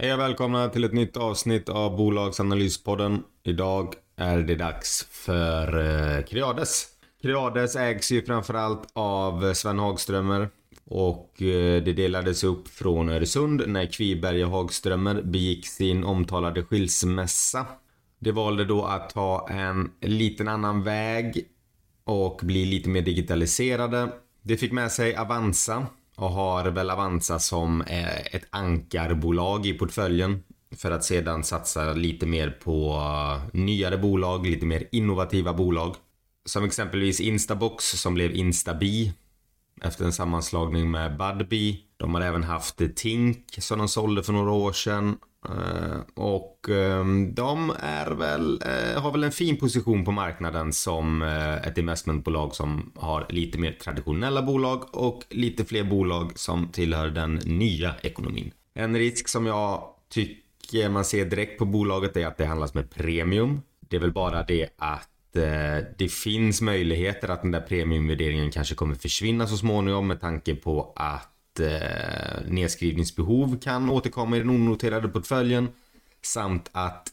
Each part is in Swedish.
Hej och välkomna till ett nytt avsnitt av Bolagsanalyspodden. Idag är det dags för eh, Creades. Creades ägs ju framförallt av Sven Hagströmer och eh, det delades upp från Öresund när Kviberg och Hagströmer begick sin omtalade skilsmässa. De valde då att ta en liten annan väg och bli lite mer digitaliserade. Det fick med sig Avanza och har väl Avanza som eh, ett ankarbolag i portföljen för att sedan satsa lite mer på eh, nyare bolag, lite mer innovativa bolag. Som exempelvis Instabox som blev Instabi efter en sammanslagning med Budbee. De har även haft Tink som de sålde för några år sedan. Eh, och ehm, de är väl, eh, har väl en fin position på marknaden som eh, ett investmentbolag som har lite mer traditionella bolag och lite fler bolag som tillhör den nya ekonomin. En risk som jag tycker man ser direkt på bolaget är att det handlas med premium. Det är väl bara det att det finns möjligheter att den där premiumvärderingen kanske kommer försvinna så småningom med tanke på att eh, nedskrivningsbehov kan återkomma i den onoterade portföljen samt att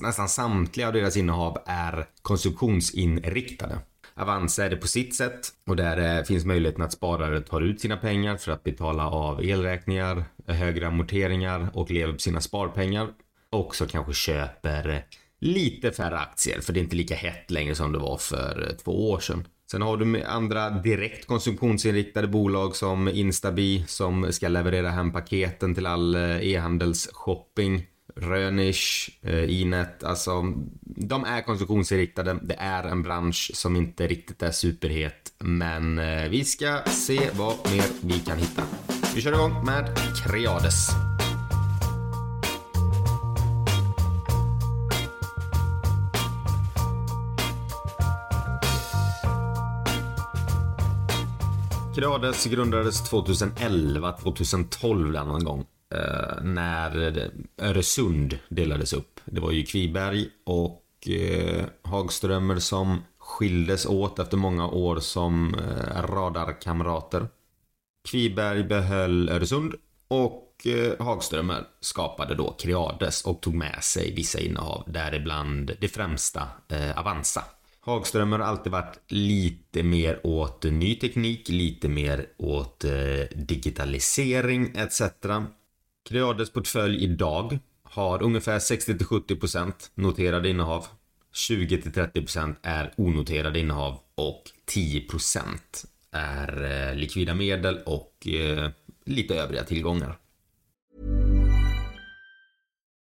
nästan samtliga av deras innehav är konsumtionsinriktade. Avanza är det på sitt sätt och där eh, finns möjligheten att sparare tar ut sina pengar för att betala av elräkningar, högre amorteringar och lever på sina sparpengar. och så kanske köper lite färre aktier för det är inte lika hett längre som det var för eh, två år sedan. Sen har du andra direkt konsumtionsinriktade bolag som Instabi som ska leverera hem paketen till all eh, e-handelsshopping. Rönish, Inet, eh, e alltså de är konsumtionsinriktade. Det är en bransch som inte riktigt är superhet, men eh, vi ska se vad mer vi kan hitta. Vi kör igång med Creades. Creades grundades 2011, 2012 där någon gång. Eh, när Öresund delades upp. Det var ju Kviberg och eh, Hagströmer som skildes åt efter många år som eh, radarkamrater. Kviberg behöll Öresund och eh, Hagströmer skapade då Creades och tog med sig vissa innehav, däribland det främsta eh, Avanza. Hagström har alltid varit lite mer åt ny teknik, lite mer åt eh, digitalisering etc. Creades portfölj idag har ungefär 60-70% noterade innehav. 20-30% är onoterade innehav och 10% är eh, likvida medel och eh, lite övriga tillgångar.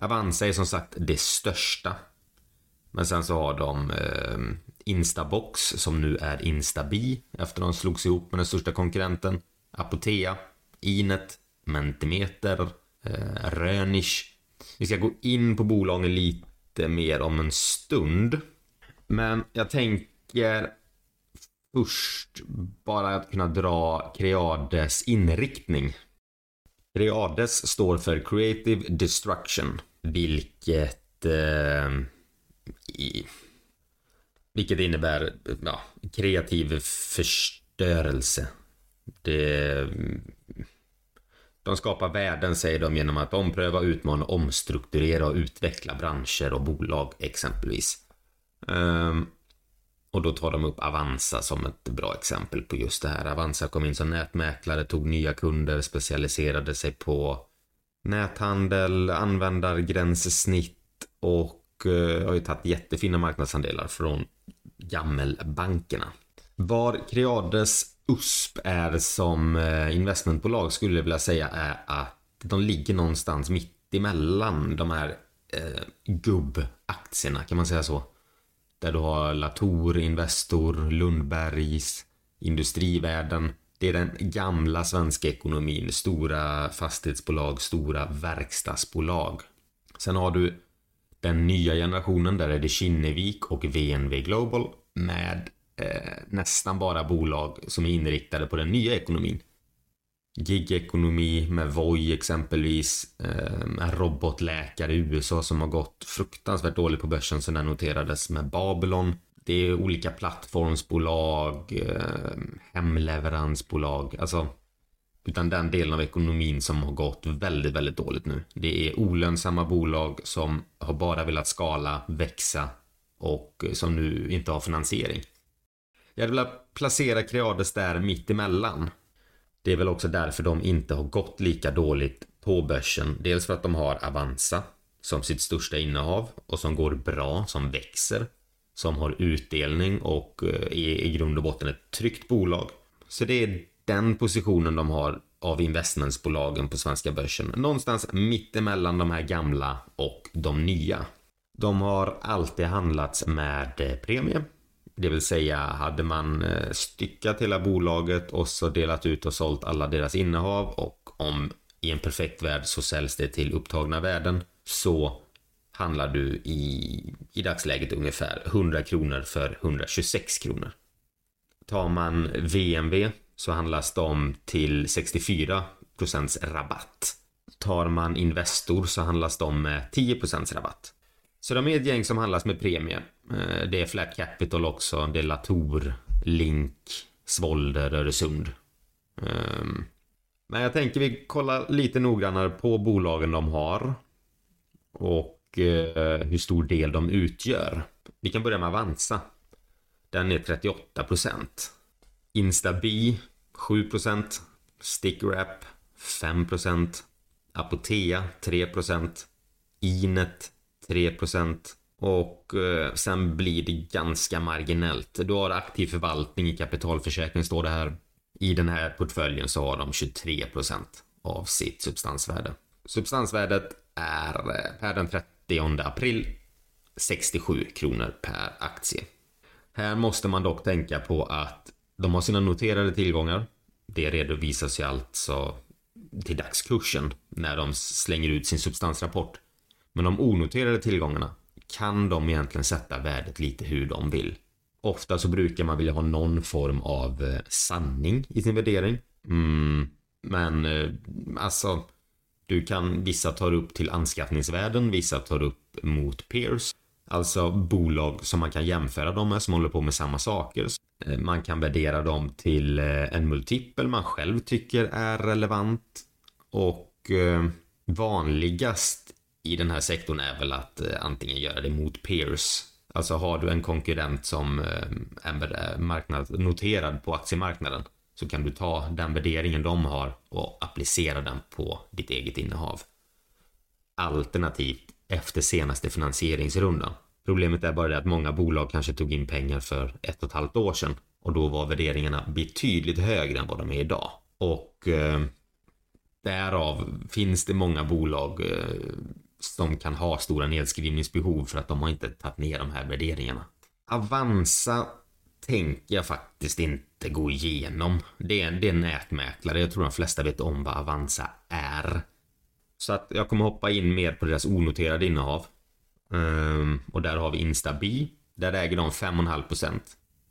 Avanza är som sagt det största. Men sen så har de eh, Instabox som nu är Instabi efter de slogs ihop med den största konkurrenten. Apotea, Inet, Mentimeter, eh, Rönish. Vi ska gå in på bolagen lite mer om en stund. Men jag tänker först bara att kunna dra Creades inriktning. Creades står för Creative Destruction, vilket eh, i, vilket innebär ja, kreativ förstörelse. Det, de skapar värden, säger de, genom att ompröva, utmana, omstrukturera och utveckla branscher och bolag exempelvis. Um, och då tar de upp Avanza som ett bra exempel på just det här. Avanza kom in som nätmäklare, tog nya kunder, specialiserade sig på näthandel, användargränssnitt och eh, har ju tagit jättefina marknadsandelar från gammelbankerna. Var Creades USP är som eh, investmentbolag skulle jag vilja säga är att de ligger någonstans mitt emellan de här eh, gubbaktierna, kan man säga så? Där du har Latour, Investor, Lundbergs, Industrivärden. Det är den gamla svenska ekonomin. Stora fastighetsbolag, stora verkstadsbolag. Sen har du den nya generationen, där är det Kinnevik och VNV Global med eh, nästan bara bolag som är inriktade på den nya ekonomin. Gigekonomi med Voi exempelvis. Eh, en robotläkare i USA som har gått fruktansvärt dåligt på börsen sedan den noterades med Babylon. Det är olika plattformsbolag, eh, hemleveransbolag, alltså utan den delen av ekonomin som har gått väldigt, väldigt dåligt nu. Det är olönsamma bolag som har bara velat skala, växa och eh, som nu inte har finansiering. Jag hade velat placera Creades där mitt emellan. Det är väl också därför de inte har gått lika dåligt på börsen. Dels för att de har Avanza som sitt största innehav och som går bra, som växer, som har utdelning och eh, är i grund och botten ett tryggt bolag. Så det är den positionen de har av investmentsbolagen på svenska börsen. Någonstans mitt emellan de här gamla och de nya. De har alltid handlats med eh, premie det vill säga hade man eh, styckat hela bolaget och så delat ut och sålt alla deras innehav och om i en perfekt värld så säljs det till upptagna värden så handlar du i, i dagsläget ungefär 100 kronor för 126 kronor. Tar man VMV så handlas de till 64% rabatt. Tar man Investor så handlas de med 10% rabatt. Så de är ett gäng som handlas med premie. Eh, det är Flat Capital också. Det är Latour, Link, Svolder, Öresund. Ehm, men jag tänker vi kollar lite noggrannare på bolagen de har. Och Eh, hur stor del de utgör. Vi kan börja med Avanza. Den är 38%. Instabi 7%. Stickwrap 5%. Apotea 3%. Inet 3% och eh, sen blir det ganska marginellt. Du har aktiv förvaltning i kapitalförsäkring står det här. I den här portföljen så har de 23% av sitt substansvärde. Substansvärdet är eh, per den 30 april 67 kronor per aktie. Här måste man dock tänka på att de har sina noterade tillgångar. Det redovisas ju alltså till dagskursen när de slänger ut sin substansrapport. Men de onoterade tillgångarna kan de egentligen sätta värdet lite hur de vill. Ofta så brukar man vilja ha någon form av eh, sanning i sin värdering. Mm, men eh, alltså, du kan, vissa tar upp till anskaffningsvärden, vissa tar upp mot peers. Alltså bolag som man kan jämföra dem med som håller på med samma saker. Eh, man kan värdera dem till eh, en multipel man själv tycker är relevant. Och eh, vanligast i den här sektorn är väl att antingen göra det mot peers. Alltså har du en konkurrent som är marknad, noterad på aktiemarknaden så kan du ta den värderingen de har och applicera den på ditt eget innehav. Alternativt efter senaste finansieringsrundan. Problemet är bara det att många bolag kanske tog in pengar för ett och ett halvt år sedan och då var värderingarna betydligt högre än vad de är idag. Och eh, därav finns det många bolag eh, som kan ha stora nedskrivningsbehov för att de har inte tagit ner de här värderingarna. Avanza tänker jag faktiskt inte gå igenom. Det är, det är nätmäklare. Jag tror de flesta vet om vad Avanza är. Så att jag kommer hoppa in mer på deras onoterade innehav. Um, och där har vi Instabi. Där äger de 5,5%.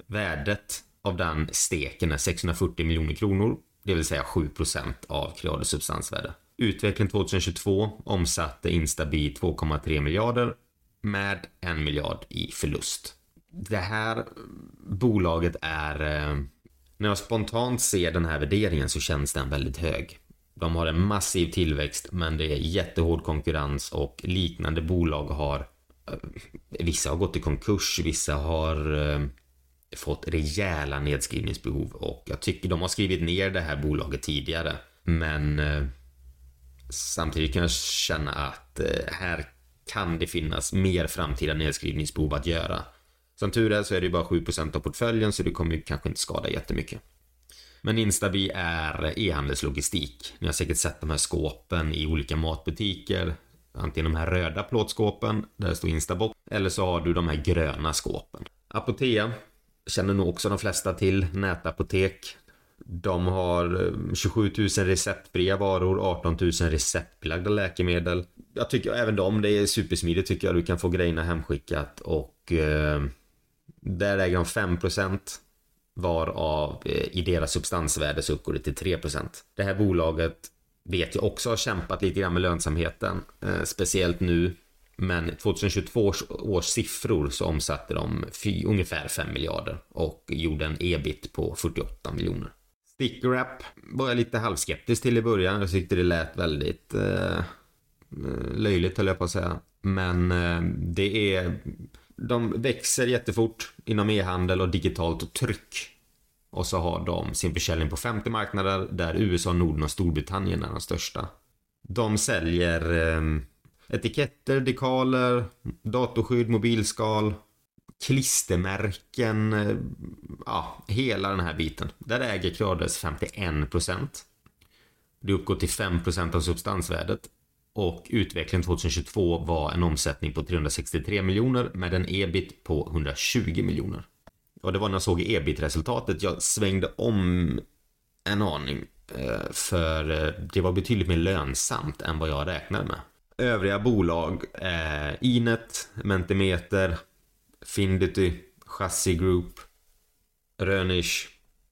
Värdet av den steken är 640 miljoner kronor, det vill säga 7% av Creades substansvärde. Utveckling 2022 omsatte Instabi 2,3 miljarder med 1 miljard i förlust. Det här bolaget är... Eh, när jag spontant ser den här värderingen så känns den väldigt hög. De har en massiv tillväxt men det är jättehård konkurrens och liknande bolag har eh, Vissa har gått i konkurs, vissa har eh, fått rejäla nedskrivningsbehov och jag tycker de har skrivit ner det här bolaget tidigare. Men samtidigt kan jag känna att här kan det finnas mer framtida nedskrivningsbehov att göra. Som tur är så är det bara 7% av portföljen så det kommer ju kanske inte skada jättemycket. Men Instabi är e-handelslogistik. Ni har säkert sett de här skåpen i olika matbutiker. Antingen de här röda plåtskåpen där det står InstaBox eller så har du de här gröna skåpen. Apotea känner nog också de flesta till. Nätapotek. De har eh, 27 000 receptfria varor, 18 000 receptbelagda läkemedel. Jag tycker även de, det är supersmidigt tycker jag. Du kan få grejerna hemskickat och eh, där äger de 5% varav eh, i deras substansvärde så uppgår det till 3%. Det här bolaget vet jag också har kämpat lite grann med lönsamheten, eh, speciellt nu. Men 2022 års, års siffror så omsatte de fy, ungefär 5 miljarder och gjorde en ebit på 48 miljoner. Stickwrap var jag lite halvskeptisk till i början. Jag tyckte det lät väldigt eh, eh löjligt höll jag på att säga. Men eh, det är de växer jättefort inom e-handel och digitalt tryck. Och så har de sin försäljning på 50 marknader där USA, Norden och Storbritannien är de största. De säljer eh, etiketter, dekaler, datorskydd, mobilskal, klistermärken, eh, ja, hela den här biten. Där äger Creades 51%. Det uppgår till 5% av substansvärdet och utvecklingen 2022 var en omsättning på 363 miljoner med en ebit på 120 miljoner. Och det var när jag såg ebit-resultatet jag svängde om en aning. Eh, för eh, det var betydligt mer lönsamt än vad jag räknade med. Övriga bolag eh, Inet, Mentimeter, Findity, Chassis Group, Rönish,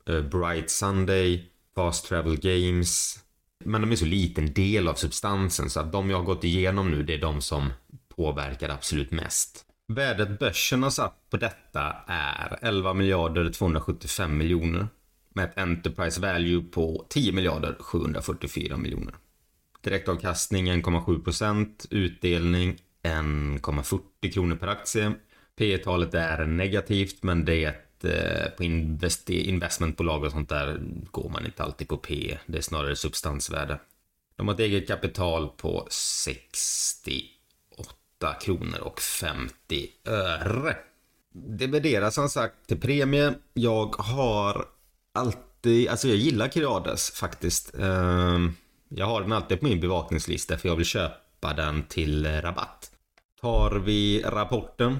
eh, Bright Sunday, Fast Travel Games, men de är så liten del av substansen så att de jag har gått igenom nu det är de som påverkar absolut mest. Värdet börsen har satt på detta är 11 miljarder 275 miljoner med ett Enterprise Value på 10 miljarder 744 miljoner. Direktavkastning 1,7% utdelning 1,40 kronor per aktie. P talet är negativt men det är Eh, på invest investmentbolag och sånt där går man inte alltid på P. Det är snarare substansvärde. De har ett eget kapital på 68 kronor och 50 öre. Det värderas som sagt till premie. Jag har alltid, alltså jag gillar Creades faktiskt. Ehm, jag har den alltid på min bevakningslista för jag vill köpa den till rabatt. Tar vi rapporten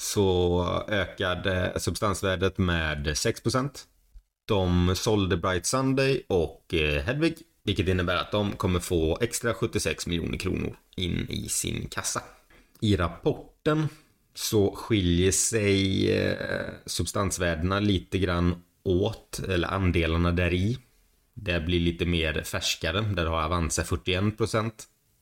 Så ökade substansvärdet med 6%. De sålde Bright Sunday och eh, Hedvig, vilket innebär att de kommer få extra 76 miljoner kronor in i sin kassa. I rapporten så skiljer sig eh, substansvärdena lite grann åt, eller andelarna där i. Det blir lite mer färskare, där har Avanza 41%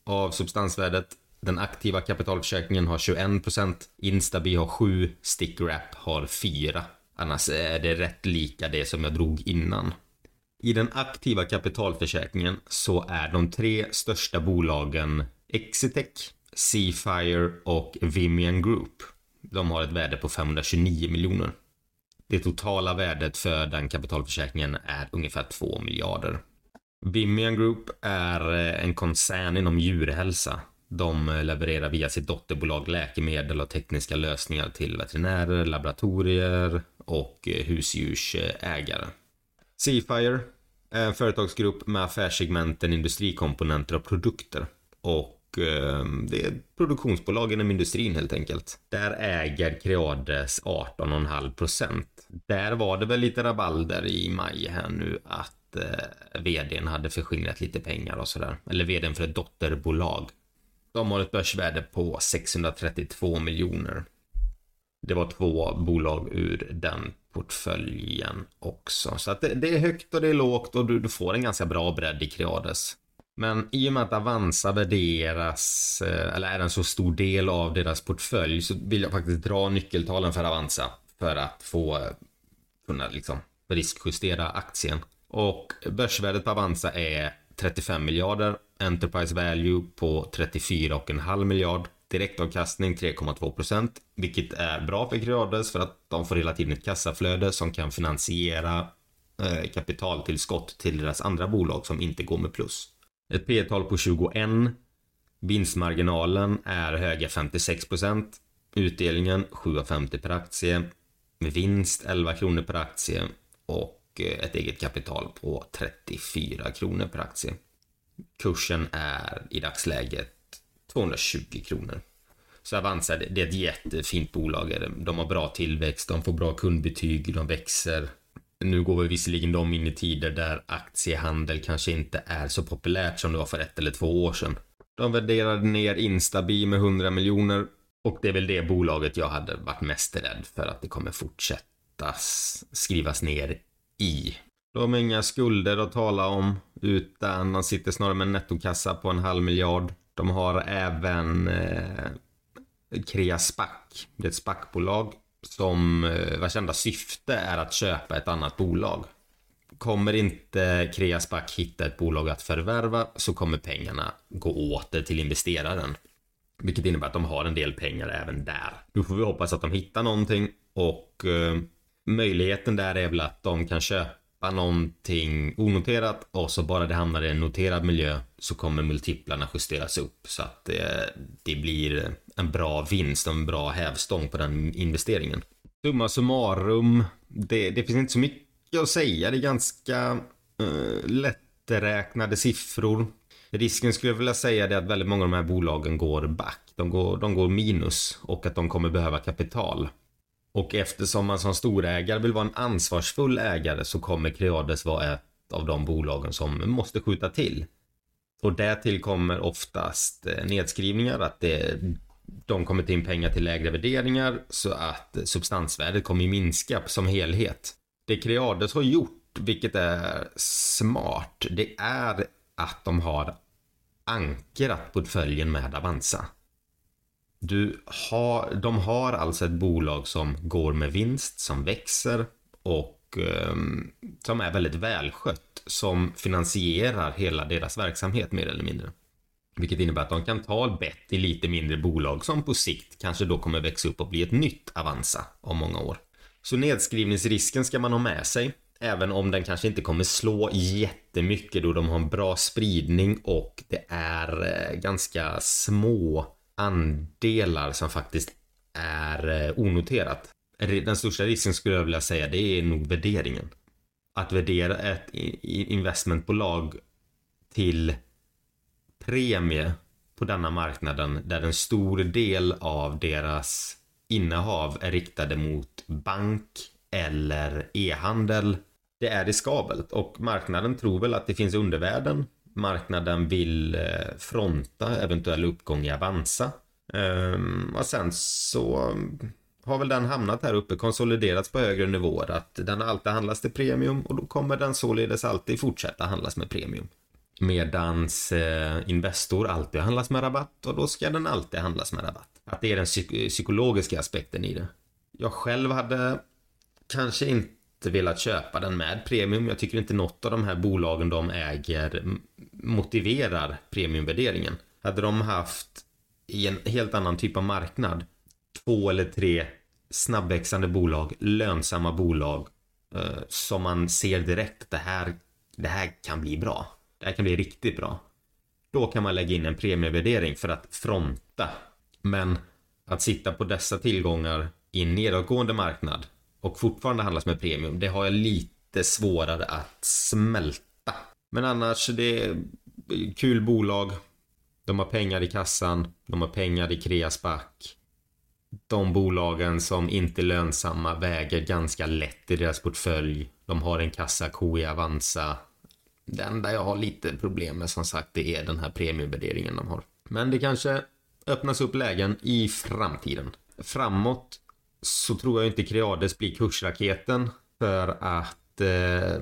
av substansvärdet. Den aktiva kapitalförsäkringen har 21%, Instabi har 7, Stickwrap har 4. Annars är det rätt lika det som jag drog innan. I den aktiva kapitalförsäkringen så är de tre största bolagen Exitec, Seafire och Vimian Group. De har ett värde på 529 miljoner. Det totala värdet för den kapitalförsäkringen är ungefär 2 miljarder. Vimian Group är en koncern inom djurhälsa. De eh, levererar via sitt dotterbolag läkemedel och tekniska lösningar till veterinärer, laboratorier och eh, husdjursägare. Seafire är en företagsgrupp med affärssegmenten industrikomponenter och produkter. Och ehm, det är produktionsbolag inom industrin helt enkelt. Där äger Creades 18,5%. Där var det väl lite rabalder i maj här nu att eh, vdn hade förskingrat lite pengar och sådär. Eller vdn för ett dotterbolag. De har ett börsvärde på 632 miljoner. Det var två bolag ur den portföljen också. Så att det, det är högt och det är lågt och du, du får en ganska bra bredd i Creades. Men i och med att Avanza värderas, eh, eller är en så stor del av deras portfölj, så vill jag faktiskt dra nyckeltalen för Avanza för att få kunna liksom riskjustera aktien. Och börsvärdet på Avanza är 35 miljarder, Enterprise Value på 34,5 miljard, direktavkastning 3,2% vilket är bra för Creades för att de får hela tiden ett kassaflöde som kan finansiera eh, kapitaltillskott till deras andra bolag som inte går med plus. Ett P-tal på 21. Vinstmarginalen är höga 56%. Utdelningen 7,50 per aktie. Med vinst 11 kronor per aktie och eh, ett eget kapital på 34 kronor per aktie. Kursen är i dagsläget 220 kronor. Så Avanza, det är ett jättefint bolag. De har bra tillväxt, de får bra kundbetyg, de växer. Nu går vi visserligen de in i tider där aktiehandel kanske inte är så populärt som det var för ett eller två år sedan. De värderade ner Instabi med 100 miljoner och det är väl det bolaget jag hade varit mest rädd för att det kommer fortsätta skrivas ner i. De har inga skulder att tala om utan de sitter snarare med en nettokassa på en halv miljard. De har även eh, Crea det är ett SPAC-bolag som eh, vars enda syfte är att köpa ett annat bolag. Kommer inte Kreaspac hitta ett bolag att förvärva så kommer pengarna gå åter till investeraren. Vilket innebär att de har en del pengar även där. Då får vi hoppas att de hittar någonting och eh, möjligheten där är väl att de kan köpa någonting onoterat och så bara det hamnar i en noterad miljö så kommer multiplarna justeras upp så att det, det blir en bra vinst och en bra hävstång på den investeringen. Summa summarum, det, det finns inte så mycket att säga. Det är ganska uh, lätträknade siffror. Risken skulle jag vilja säga är att väldigt många av de här bolagen går back. De går, de går minus och att de kommer behöva kapital. Och eftersom man som storägare vill vara en ansvarsfull ägare så kommer Creades vara ett av de bolagen som måste skjuta till. Och därtill kommer oftast eh, nedskrivningar, att det de kommer ta in pengar till lägre värderingar så att substansvärdet kommer minska som helhet. Det Creades har gjort, vilket är smart, det är att de har ankrat portföljen med Avanza. Du har, de har alltså ett bolag som går med vinst, som växer och eh, som är väldigt välskött, som finansierar hela deras verksamhet mer eller mindre. Vilket innebär att de kan ta bett i lite mindre bolag som på sikt kanske då kommer växa upp och bli ett nytt Avanza om många år. Så nedskrivningsrisken ska man ha med sig. Även om den kanske inte kommer slå jättemycket då de har en bra spridning och det är eh, ganska små andelar som faktiskt är eh, onoterat. Den största risken skulle jag vilja säga det är nog värderingen. Att värdera ett investmentbolag till premie på denna marknaden där en stor del av deras innehav är riktade mot bank eller e-handel. Det är riskabelt och marknaden tror väl att det finns undervärden. Marknaden vill eh, fronta eventuell uppgång i Avanza. Ehm, och sen så har väl den hamnat här uppe, konsoliderats på högre nivåer. Att den alltid handlas till premium och då kommer den således alltid fortsätta handlas med premium. Medans eh, Investor alltid handlas med rabatt och då ska den alltid handlas med rabatt. Att det är den psyk psykologiska aspekten i det. Jag själv hade kanske inte velat köpa den med premium. Jag tycker inte något av de här bolagen de äger motiverar premiumvärderingen. Hade de haft i en helt annan typ av marknad två eller tre snabbväxande bolag, lönsamma bolag eh, som man ser direkt det här, det här kan bli bra. Det här kan bli riktigt bra. Då kan man lägga in en premievärdering för att fronta. Men att sitta på dessa tillgångar i en nedåtgående marknad och fortfarande handlas med premium, det har jag lite svårare att smälta. Men annars, det är kul bolag. De har pengar i kassan, de har pengar i Kreasback. De bolagen som inte är lönsamma väger ganska lätt i deras portfölj. De har en kassako i Avanza. Det enda jag har lite problem med som sagt det är den här premiumvärderingen de har. Men det kanske öppnas upp lägen i framtiden. Framåt så tror jag inte Creades blir kursraketen för att eh,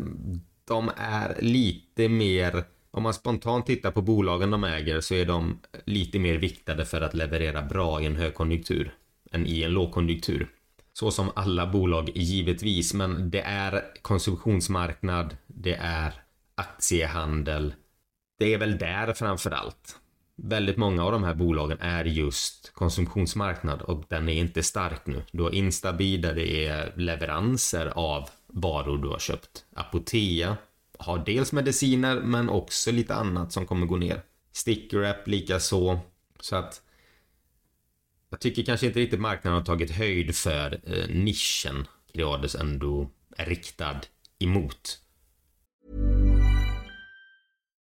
de är lite mer om man spontant tittar på bolagen de äger så är de lite mer viktade för att leverera bra i en högkonjunktur än i en lågkonjunktur. Så som alla bolag givetvis, men det är konsumtionsmarknad, det är aktiehandel. Det är väl där framför allt. Väldigt många av de här bolagen är just konsumtionsmarknad och den är inte stark nu. Du har Instabil där det är leveranser av varor du har köpt. Apotea har dels mediciner men också lite annat som kommer gå ner. Stickerwrap likaså. Så att jag tycker kanske inte riktigt marknaden har tagit höjd för eh, nischen Creades ändå är riktad emot.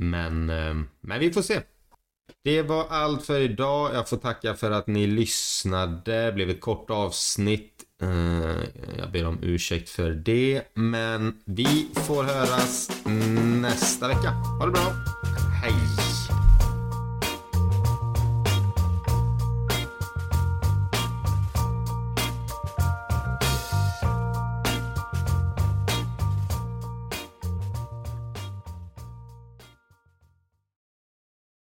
Men, eh, men vi får se. Det var allt för idag. Jag får tacka för att ni lyssnade. Det blev ett kort avsnitt. Eh, jag ber om ursäkt för det. Men vi får höras nästa vecka. Ha det bra. Hej!